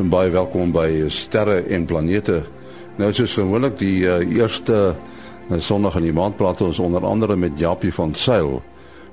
en baie welkom by Sterre en Planete. Nou soos gewoonlik die uh, eerste uh, Sondag in die maand praat ons onder andere met Japie van Sail.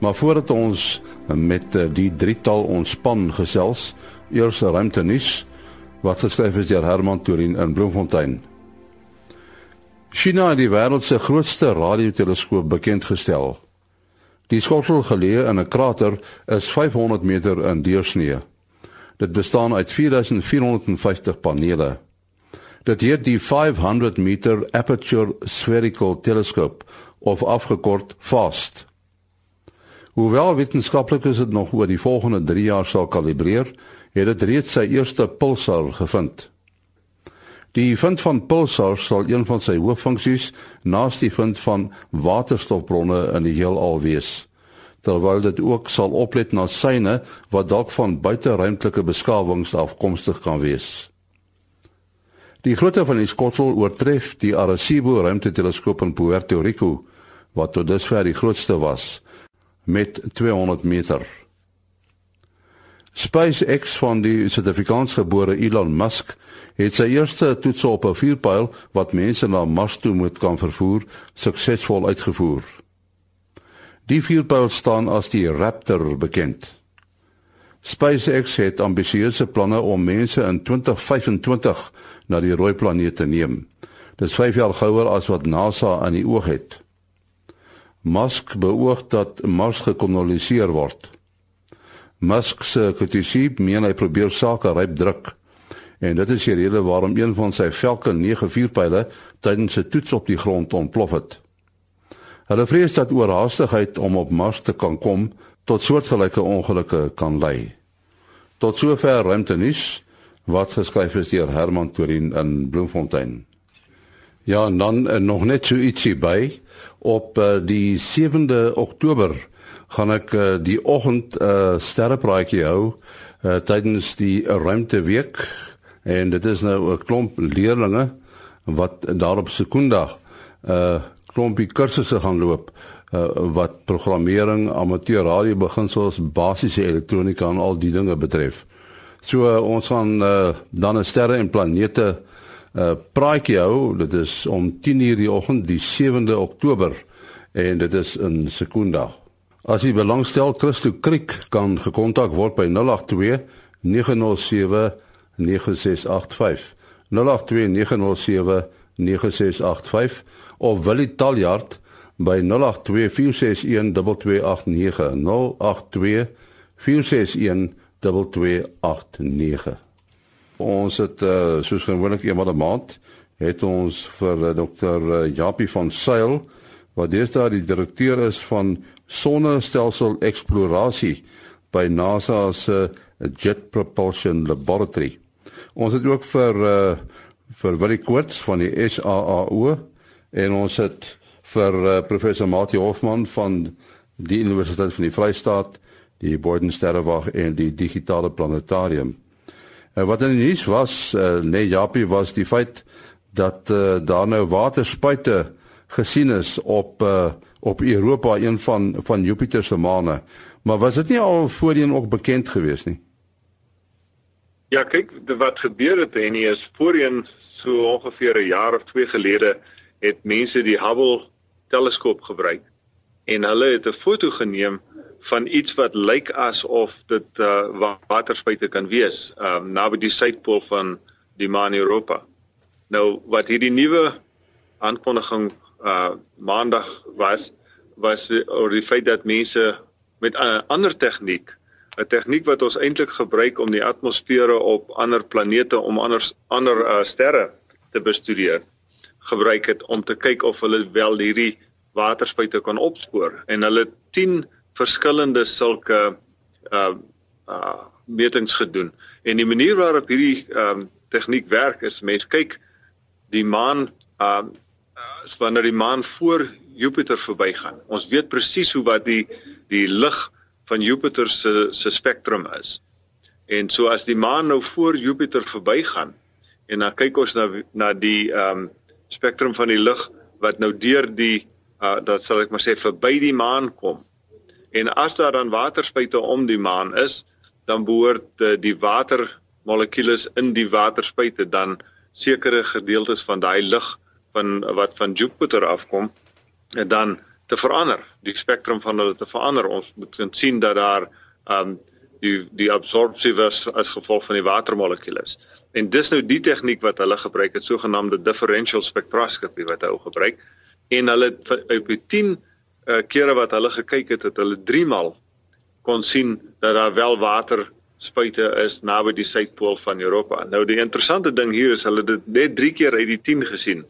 Maar voordat ons met uh, die drietal ontspan gesels, eers ruimtenis wat geskryf is deur Herman Turin in Bloemfontein. China het die wêreld se grootste radioteleskoop bekend gestel. Die skottel geleë in 'n krater is 500 meter in deursnee. Dit bestaan uit 4450 panele. Dit heet die 500 meter aperture spherical telescope of afgekort FAST. Hoewel wetenskaplikes dit nog oor die volgende 3 jaar sal kalibreer, het dit reeds sy eerste pulsar gevind. Die vind van pulsars sal een van sy hooffunksies naas die vind van waterstofbronne in die heelal wees terwyl dit ook sal oplet na syne wat dalk van buiteruimtelike beskawings afkomstig kan wees. Die grootte van die skottel oortref die Arecibo ruimteteleskoop in Puerto Rico wat tot dusver die grootste was met 200 meter. SpaceX van die Suid-Afrikaansgebore Elon Musk het sy eerste toets op 'n vuurpyl wat mense na Mars toe moet kan vervoer, suksesvol uitgevoer. Die vuurpyl staan as die Raptor bekend. SpaceX het ambisieuse planne om mense in 2025 na die rooi planeet te neem. Dis 5 jaar gouer as wat NASA aan die oog het. Musk beoog dat Mars gekoloniseer word. Musk se kritiek meen hy probeer sake ryp druk. En dit is die rede waarom een van sy Falcon 9 vuurpyle tydens 'n toets op die grond ontplof het. Hulle vrees dat oorhaastigheid om op Mars te kan kom tot soortgelyke ongelukke kan lei. Tot sover ruimtenis wat geskryf is deur Herman Torin in Bloemfontein. Ja, en dan uh, nog net so ietsie by op uh, die 7de Oktober gaan ek uh, die oggend 'n uh, sterrepraatjie hou uh, tydens die ruimteweek en dit is nou 'n klomp leerdlinge wat daarop sekondag uh klompie kursusse gaan loop uh, wat programmering, amateur radio beginsels, basiese elektronika en al die dinge betref. So uh, ons gaan uh, dan 'n sterre en planete uh, praatjie hou. Dit is om 10:00 die oggend die 7de Oktober en dit is in Sekondag. As jy belangstel, Christo Kriek kan gekontak word by 082 907 9685. 082 907 9685 of Willie Taljard by 0824612289 0824612289 Ons het uh, soos gewoonlik eenmal 'n maand het ons vir uh, Dr. Uh, Japie van Sail wat deesdae die direkteur is van sonnestelsel eksplorasie by NASA se Jet Propulsion Laboratory. Ons het ook vir uh, vir Willie Koorts van die SAAO en ons het vir uh, professor Mati Hofman van die Universiteit van die Vrystaat, die Boordensterrewag en die digitale planetarium. En wat in die nuus was, uh, nee Japie was die feit dat uh, daar nou waterspuite gesien is op uh, op Europa een van van Jupiter se maane. Maar was dit nie al voorheen ook bekend geweest nie? Ja, kyk, wat gebeur het nie is voorheen so ongeveer 'n jaar of 2 gelede het mense die Hubble teleskoop gebruik en hulle het 'n foto geneem van iets wat lyk asof dit uh, waterspuite kan wees um, naby die suidpool van die maan Europa. Nou wat hierdie nuwe aankondiging uh maandag was was oor die feit dat mense met 'n ander tegniek 'n tegniek wat ons eintlik gebruik om die atmosfere op ander planete om anders ander uh, sterre te bestudeer gebruik het om te kyk of hulle wel hierdie waterspuite kan opspoor. En hulle 10 verskillende sulke uh uh metings gedoen. En die manier waarop hierdie um tegniek werk is mense kyk die maan um uh, wanneer die maan voor Jupiter verbygaan. Ons weet presies hoe wat die die lig van Jupiter se se spektrum is. En so as die maan nou voor Jupiter verbygaan en dan kyk ons na na die um spektrum van die lig wat nou deur die uh dat sal ek maar sê verby die maan kom. En as daar dan waterspuite om die maan is, dan behoort uh, die water molekules in die waterspuite dan sekere gedeeltes van daai lig van wat van Jupiter afkom en dan te verander, die spektrum van hulle te verander. Ons moet sien dat daar um die die absorpsie was as gevolg van die watermolekules. En dis nou die tegniek wat hulle gebruik, het sogenaamde differential spectroscopy wat hulle gebruik en hulle op die 10 uh, eh, kere wat hulle gekyk het, het hulle 3 maal kon sien dat daar wel water spuite is naby die suidpool van Europa. Nou die interessante ding hier is hulle het dit net 3 keer uit die 10 gesien.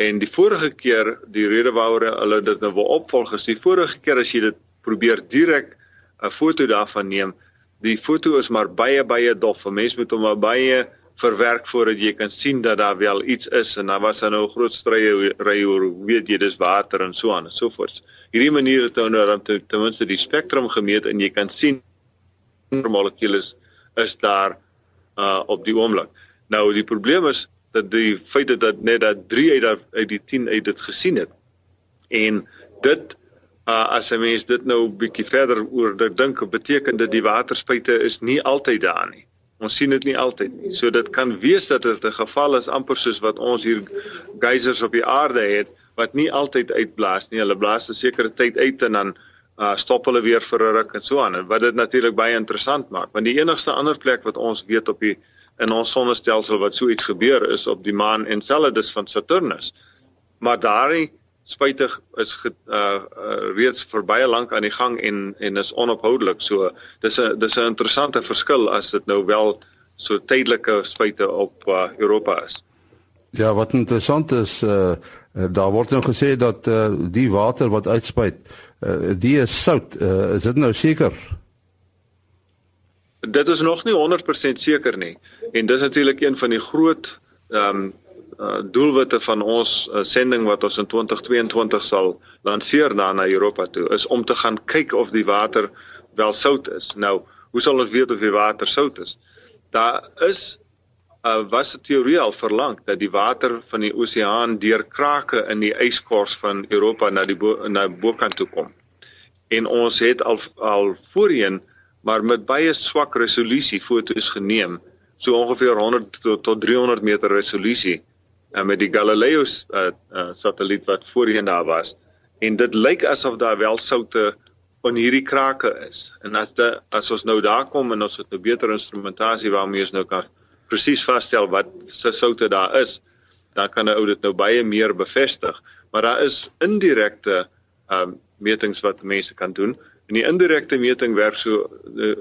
En die vorige keer, die rede waaroor hulle dit nou wil opvolg, is die vorige keer as jy dit probeer direk 'n foto daarvan neem, die foto is maar baie baie dof. 'n Mens moet hom maar baie verwerk voordat jy kan sien dat daar wel iets is en daar was dan nou 'n groot strye ry oor weet jy dis water en so aan en so voort. Hierdie manier het nou dan ten minste die spektrum gemeet en jy kan sien molekules is daar uh op die oomblik. Nou die probleem is dat die feit dat net dat 3 uit uit die 10 uit dit gesien het. En dit uh as 'n mens dit nou bietjie verder oor dink, beteken dit die waterspuite is nie altyd daar nie. Ons sien dit nie altyd nie. So dit kan wees dat dit 'n geval is amper soos wat ons hier geysers op die aarde het wat nie altyd uitblaas nie. Hulle blaas 'n sekere tyd uit en dan uh stop hulle weer vir 'n ruk en so aan. En wat dit natuurlik baie interessant maak, want die enigste ander plek wat ons weet op die in ons sonnestelsel wat so iets gebeur is op die maan Enceladus van Saturnus. Maar daardie spuitig is ge, uh, uh reeds vir baie lank aan die gang en en is onophoudelik. So dis 'n dis 'n interessante verskil as dit nou wel so tydelike spuite op uh, Europa is. Ja, wat interessant is uh daar word nou gesê dat uh die water wat uitspuit, uh die is sout. Uh, is dit nou seker? Dit is nog nie 100% seker nie. En dis natuurlik een van die groot ehm um, uh, doelwitte van ons uh, sending wat ons in 2022 sal lanseer na na Europa toe is om te gaan kyk of die water wel sout is. Nou, hoe sal ons weet of die water sout is? Daar is 'n uh, was 'n teorie al verlang dat die water van die oseaan deur krake in die yskors van Europa na die bo na bokant toe kom. En ons het al al voorheen maar met baie swak resolusie foto's geneem, so ongeveer 100 tot, tot 300 meter resolusie uh, met die Galileo uh, uh, satelliet wat voorheen daar was. En dit lyk asof daar wel soutte in hierdie krake is. En as dit as ons nou daar kom en ons het 'n beter instrumentasie waarmee ons nou kan presies vasstel wat se soutte daar is dan kan 'n ou dit nou baie meer bevestig. Maar daar is indirekte um, metings wat mense kan doen. En die indirekte meting werk so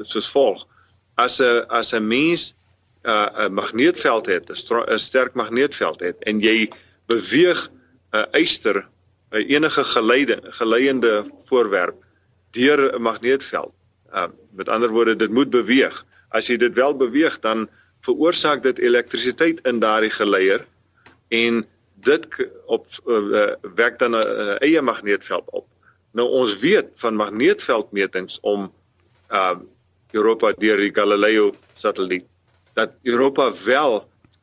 soos volg. As 'n as 'n mens uh, 'n magneetveld het, 'n sterk magneetveld het en jy beweeg 'n uh, eyster, 'n uh, enige geleide geleiende voorwerp deur 'n magneetveld. Uh, met ander woorde, dit moet beweeg. As jy dit wel beweeg, dan veroorsaak dit elektrisiteit in daardie geleier en dit op uh, werk dan 'n uh, eie magneetveld op. Nou ons weet van magneetveldmetings om uh Europa deur die Galileo satelliet dat Europa wel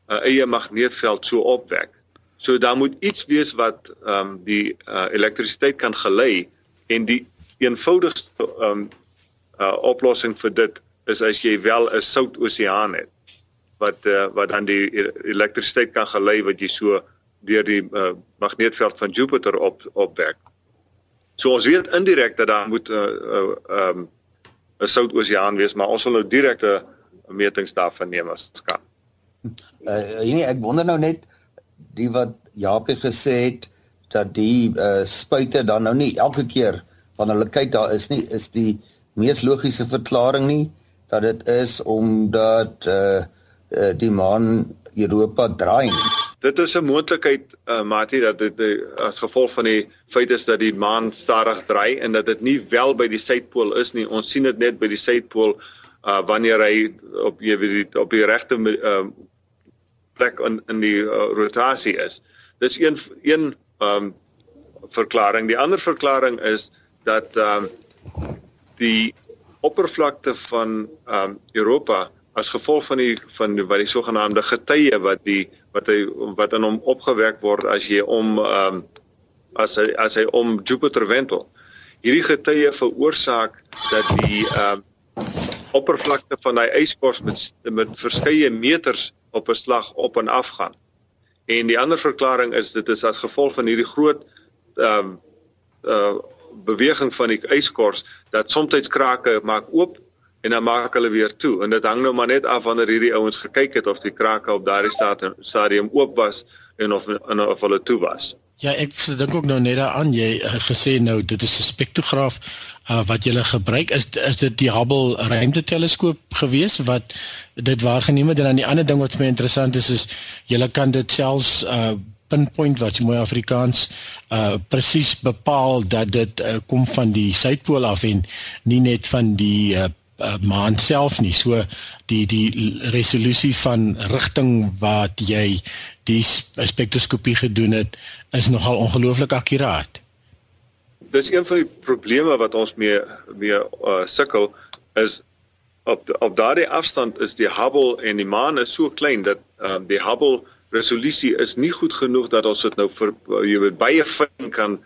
'n uh, eie magneetveld so opwek. So daar moet iets wees wat ehm um, die uh, elektrisiteit kan gelei en die eenvoudigste ehm um, uh, oplossing vir dit is as jy wel 'n sout oseaan het wat uh, wat dan die elektrisiteit kan gelei wat jy so deur die uh, magneetveld van Jupiter op opwek. So ons weet indirek dat daar moet 'n uh, uh, um, 'n sout oseaan wees, maar ons wil nou direkte uh, metings daarvan neem as ons kan. Uh nee, ek wonder nou net die wat Japie gesê het dat die uh spuite dan nou nie elke keer van hulle kyk daar is nie is die mees logiese verklaring nie dat dit is omdat uh, uh die maan Europa draai. Nie. Dit is 'n moontlikheid uh Mati dat dit as gevolg van die feit is dat die maan stadig draai en dat dit nie wel by die suidpool is nie. Ons sien dit net by die suidpool uh wanneer hy op jy weet op die regte uh plek in in die uh, rotasie is. Dis een een um verklaring. Die ander verklaring is dat um die oppervlakte van um Europa as gevolg van die van die, wat die sogenaamde getye wat die wat hy wat aan hom opgewek word as jy om um as hy as hy om Jupiter wentel. Hierdie getye veroorsaak dat die um oppervlakte van daai yskors met met verskeie meters op 'n slag op en af gaan. En die ander verklaring is dit is as gevolg van hierdie groot ehm um, uh beweging van die yskors dat soms krake maak oop en dan maak hulle weer toe en dit hang nou maar net af wanneer hierdie ouens gekyk het of die krake op daardie stadium oop was en of en of hulle toe was. Ja, ek dink ook nou net daaraan. Jy uh, gesê nou dit is 'n spektrograaf uh, wat jy gebruik. Is is dit die Hubble ruimteteleskoop gewees wat dit waargeneem het? En dan die ander ding wat vir my interessant is is jy kan dit selfs uh, pinpoint wat mooi Afrikaans uh presies bepaal dat dit uh, kom van die suidpool af en nie net van die uh, uh maan self nie. So die die resolusie van rigting wat jy die spektroskopie gedoen het is nogal ongelooflik akkuraat. Dis een van die probleme wat ons mee mee uh, sukkel is op op daardie afstand is die Hubble en die maan is so klein dat um, die Hubble resolusie is nie goed genoeg dat ons dit nou vir jy weet baie fin kan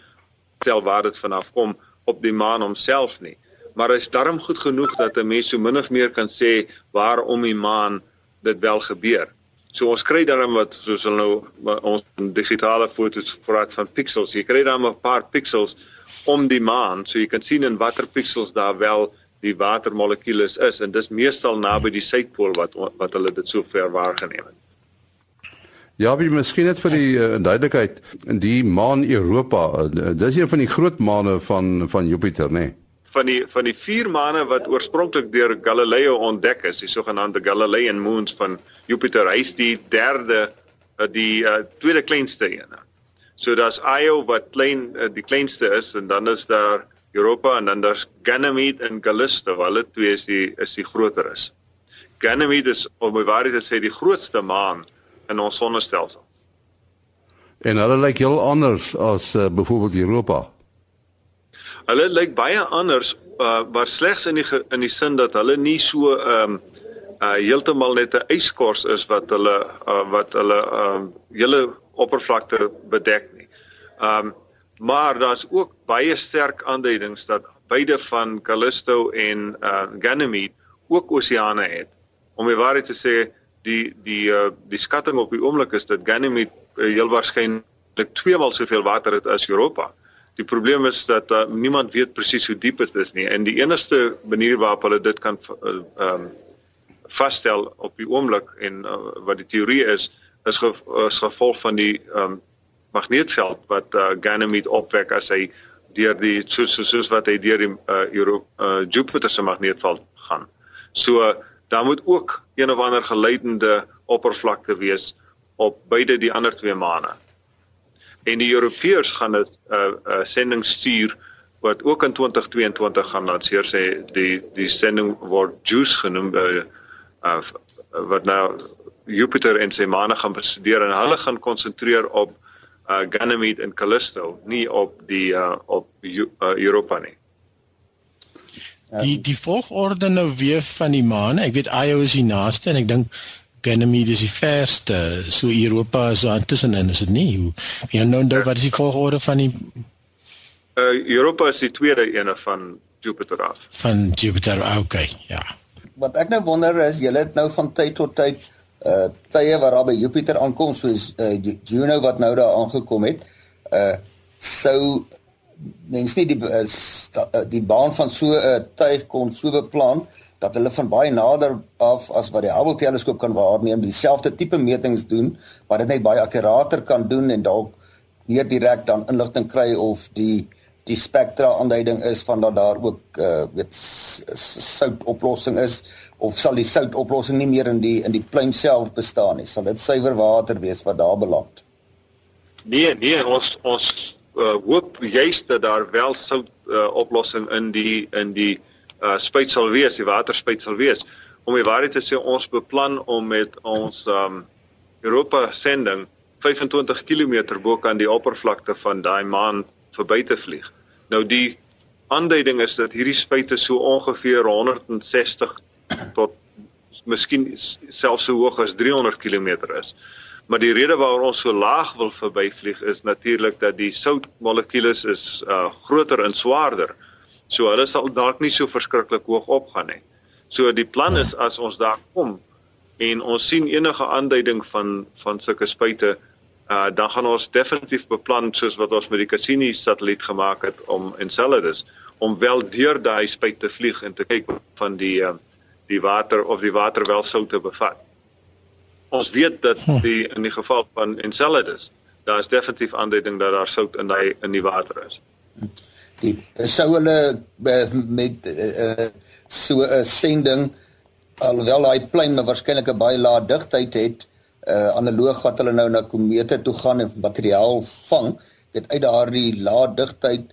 tel waar dit vanaf kom op die maan homself nie. Maar is darm goed genoeg dat 'n mens so min of meer kan sê waarom die maan dit wel gebeur. So ons kry darm wat soos hulle nou ons digitale foto's praat van pixels. Jy kry dan 'n paar pixels om die maan, so jy kan sien in watter pixels daar wel die watermolekules is en dis meestal naby die suidpool wat wat hulle dit so ver waargeneem het. Ja, wie miskien net vir die uh, duidelikheid, die maan Europa, uh, dis een van die groot maane van van Jupiter, né? Nee? Van die van die vier maane wat oorspronklik deur Galileo ontdek is, die sogenaamde Galilean moons van Jupiter, hy is die derde uh, die uh, tweede kleinste een. So daar's Io wat klein uh, die kleinste is en dan is daar Europa en dan daar's Ganymede en Callisto, hulle twee is die is die groter is. Ganymede is om my waarheid te sê die grootste maan in ons sonnestelsel. En hulle lyk heel anders as uh, byvoorbeeld Europa. Hulle lyk baie anders, uh, maar slegs in die in die sin dat hulle nie so ehm um, uh heeltemal net 'n yskors is wat hulle uh, wat hulle ehm um, hele oppervlakte bedek nie. Ehm um, maar daar's ook baie sterk aanduidings dat beide van Callisto en uh Ganymede ook oseane het. Om die waarheid te sê, die die uh, die skatting op die oomblik is dat Ganymede uh, heel waarskynlik tweemaal soveel water het as Europa. Die probleem is dat uh, niemand weet presies hoe diep dit is nie en die enigste manier waarop hulle dit kan ehm uh, um, vasstel op die oomblik en uh, wat die teorie is is, ge, is gevolg van die ehm um, magneetveld wat uh, Ganymede opwek as hy deur die soos soos wat hy deur die uh, Europa uh, Jupiter se magneetveld gaan. So uh, daar moet ook een of ander geleidende oppervlakte wees op beide die ander twee maane. En die Europeërs gaan 'n uh, uh, sending stuur wat ook in 2022 gaan lanseer sê die die sending word JUICE genoem uh, uh, wat nou Jupiter en sy maane gaan bestudeer en hulle gaan konsentreer op uh, Ganymede en Callisto, nie op die uh, op uh, Europa nie. Die die volgorde nou weer van die maan. Ek weet Io is die naaste en ek dink Ganymede is die verste. So Europa is daar tussenin, is dit nie? Hoe jy nou nou wat is die volgorde van die uh, Europa is die tweede ene van Jupiter af. Van Jupiter, okay, ja. Wat ek nou wonder is, julle het nou van tyd tot tyd uh tye waar daar by Jupiter aankom soos uh Juno wat nou daar aangekom het. Uh sou mens nie die eh, eh, die baan van so 'n uh, tuig kon so beplan dat hulle van baie nader af as wat die Hubble teleskoop kan waarneem dieselfde tipe metings doen wat dit net baie akkurater kan doen en dalk meer direk dan inligting kry of die die spektra aanduiding is van dat daar ook uh, weet sout oplossing is of sal die sout oplossing nie meer in die in die pluim self bestaan nie. Sal dit suiwer water wees wat daar beland? Nee nee ons ons uh, hoop juist dat daar wel sout uh, oplossing in die in die uh, spuit sal wees, die waterspuit sal wees. Om die waarheid te sê, ons beplan om met ons um, Europa sending 25 km bo kan die oppervlakte van daai maan verby te vlieg. Nou die aanduiding is dat hierdie spuite so ongeveer 160 tot miskien selfs so hoog as 300 km is. Maar die rede waarom ons so laag wil verbyvlieg is natuurlik dat die soutmolekules is uh groter en swaarder. So hulle sal dalk nie so verskriklik hoog opgaan nie. So die plan is as ons daar kom en ons sien enige aanduiding van van sulke spuite uh dan gaan ons definitief beplan soos wat ons met die Cassini satelliet gemaak het om Enceladus om wel deur daai spuit te vlieg en te kyk van die uh, die water of die water wel sout te bevat. Ons weet dat hm. die in die geval van Enceladus daar is definitief aanduiding dat daar sout in daai in die water is. Die sou hulle uh, met uh, so 'n sending alhoewel daai plein waarskynlik 'n baie lae digtheid het uh analoog wat hulle nou na komete toe gaan en materiaal vang, dit uit daardie lae digtheid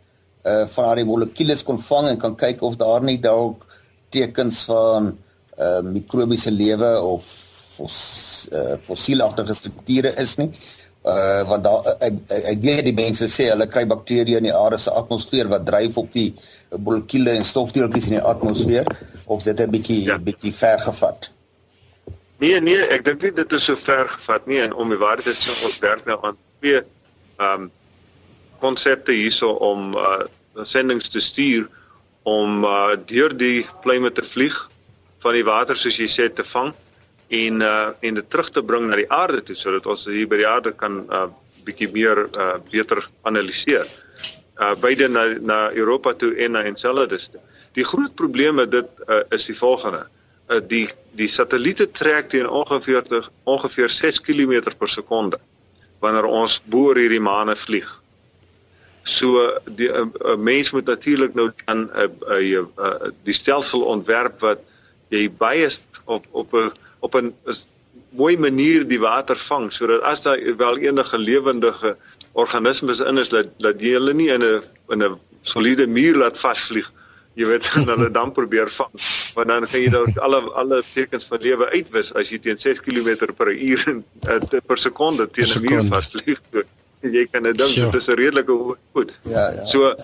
uh van daardie molekules kon vang en kan kyk of daar nie dalk tekens van uh mikrobiese lewe of fos, uh, fossielagtige strukture is nie. Uh want daar ek, ek, ek weet die mense sê hulle kry bakterieë in die aarde se atmosfeer wat dryf op die molekule en stofdeeltjies in die atmosfeer of dit 'n bietjie ja. bietjie ver gevat. Nee nee, ek dink nie dit is so ver gevat nie en om die waarheid te sê ons werk nou aan twee ehm um, konsepte hierso om uh sendinge te stuur om uh deur die pluime te vlieg van die water soos jy sê te vang en uh en dit terug te bring na die aarde toe sodat ons hier by die aarde kan uh bietjie meer uh beter analiseer. Uh beide na na Europa toe en na Enceladus. Die groot probleme dit uh, is die volgende. Uh die die satelliete trek teen ongeveer ongeveer 6 km per sekonde wanneer ons bo oor hierdie maane vlieg. So die 'n uh, uh, mens moet natuurlik nou dan 'n uh, uh, uh, die stelsel ontwerp wat jy baie op op 'n op 'n mooi manier die water vang sodat as daar wel enige lewendige organismes in is dat dat jy hulle nie in 'n in 'n soliede muur laat vasvlieg. Jy weet en hulle dan probeer vang. Want dan kan jy dalk alle alle tekens van lewe uitwis as jy teen 6 km per uur en uh, per sekonde teen 'n muur vasvlieg. Jy kan dit dink dit is 'n redelike goed. Ja ja. So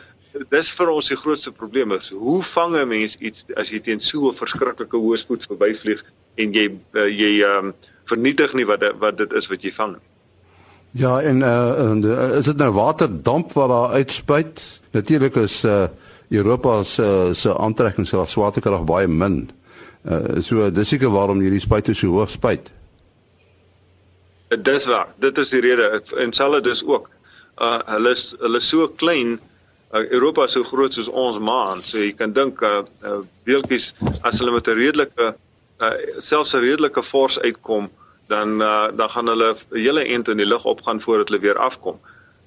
dis vir ons die grootste probleem is hoe vang 'n mens iets as jy teen so 'n verskriklike hoë spoed verbyvlieg en jy uh, jy um, vernietig nie wat wat dit is wat jy vang ja en uh, is dit nou waterdamp wat daar uitspuit natuurlik is uh, Europa se se aantrekking se swaartekrag baie min. Uh, so dis seker waarom hierdie spuite so hoog spuit. Dis waar. Dit is die rede en selfs dis ook. Uh hulle is hulle is so klein. Uh, Europa is so groot soos ons maan. So jy kan dink uh, uh beeltjies as hulle met 'n redelike uh selfs 'n redelike force uitkom, dan uh dan gaan hulle 'n hele ent in die lug opgaan voordat hulle weer afkom.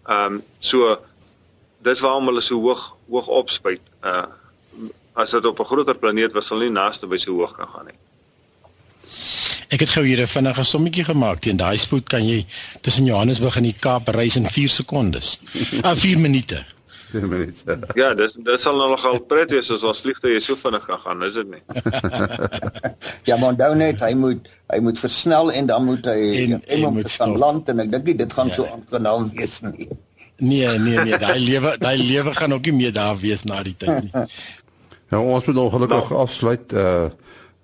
Ehm um, so dis waarom hulle so hoog hoog opspuit. Uh as dit op 'n groter planeet was, sal nie naaste by so hoog kan gaan nie. Ek het gou hier 'n vinnige sommetjie gemaak. Teen daai spoed kan jy tussen Johannesburg en die Kaap reis in 4 sekondes. Ah 4 minute. 4 minute. Ja, dis dis sal nou nogal pret wees as ons vliegtye so vinnig kan gaan, is dit nie? ja, maar dan net, hy moet hy moet versnel en dan moet hy en, en moet van land en ek dink dit gaan ja. so aangenaam wees nie. Nee, nee, nee, daai lewe, daai lewe gaan ook nie meer daar wees na die tyd nie. Ja, ons moet ongelukkig nou. afsluit. Uh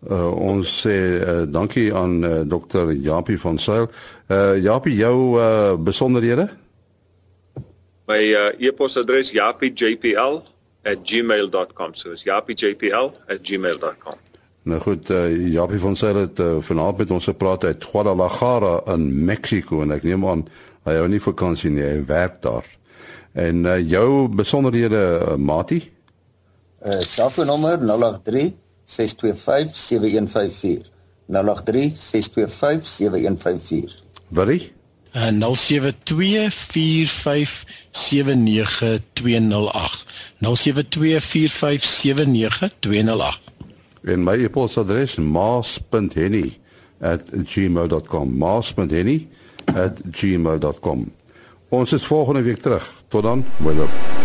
uh ons sê uh, dankie aan uh, dokter Japie van Sail. Uh Japie, jou uh besonderhede? My uh e-posadres japiejpl@gmail.com. So is japiejpl@gmail.com. Nou goed, uh, Japie van Sail het uh, vanaand met ons gepraat uit Guadalajara in Mexico en ek neem aan Hy hou nie vakansie nie, hy werk daar. En uh, jou besonderhede, uh, Mati? Uh selfoonnommer 083 625 7154. 083 625 7154. Wat is? Uh 0724579208. 0724579208. En my e-posadres maas.henny@gmail.com. maas.henny@ at gmail.com. Ons is volgende week terug. Tot dan. Mooi loop.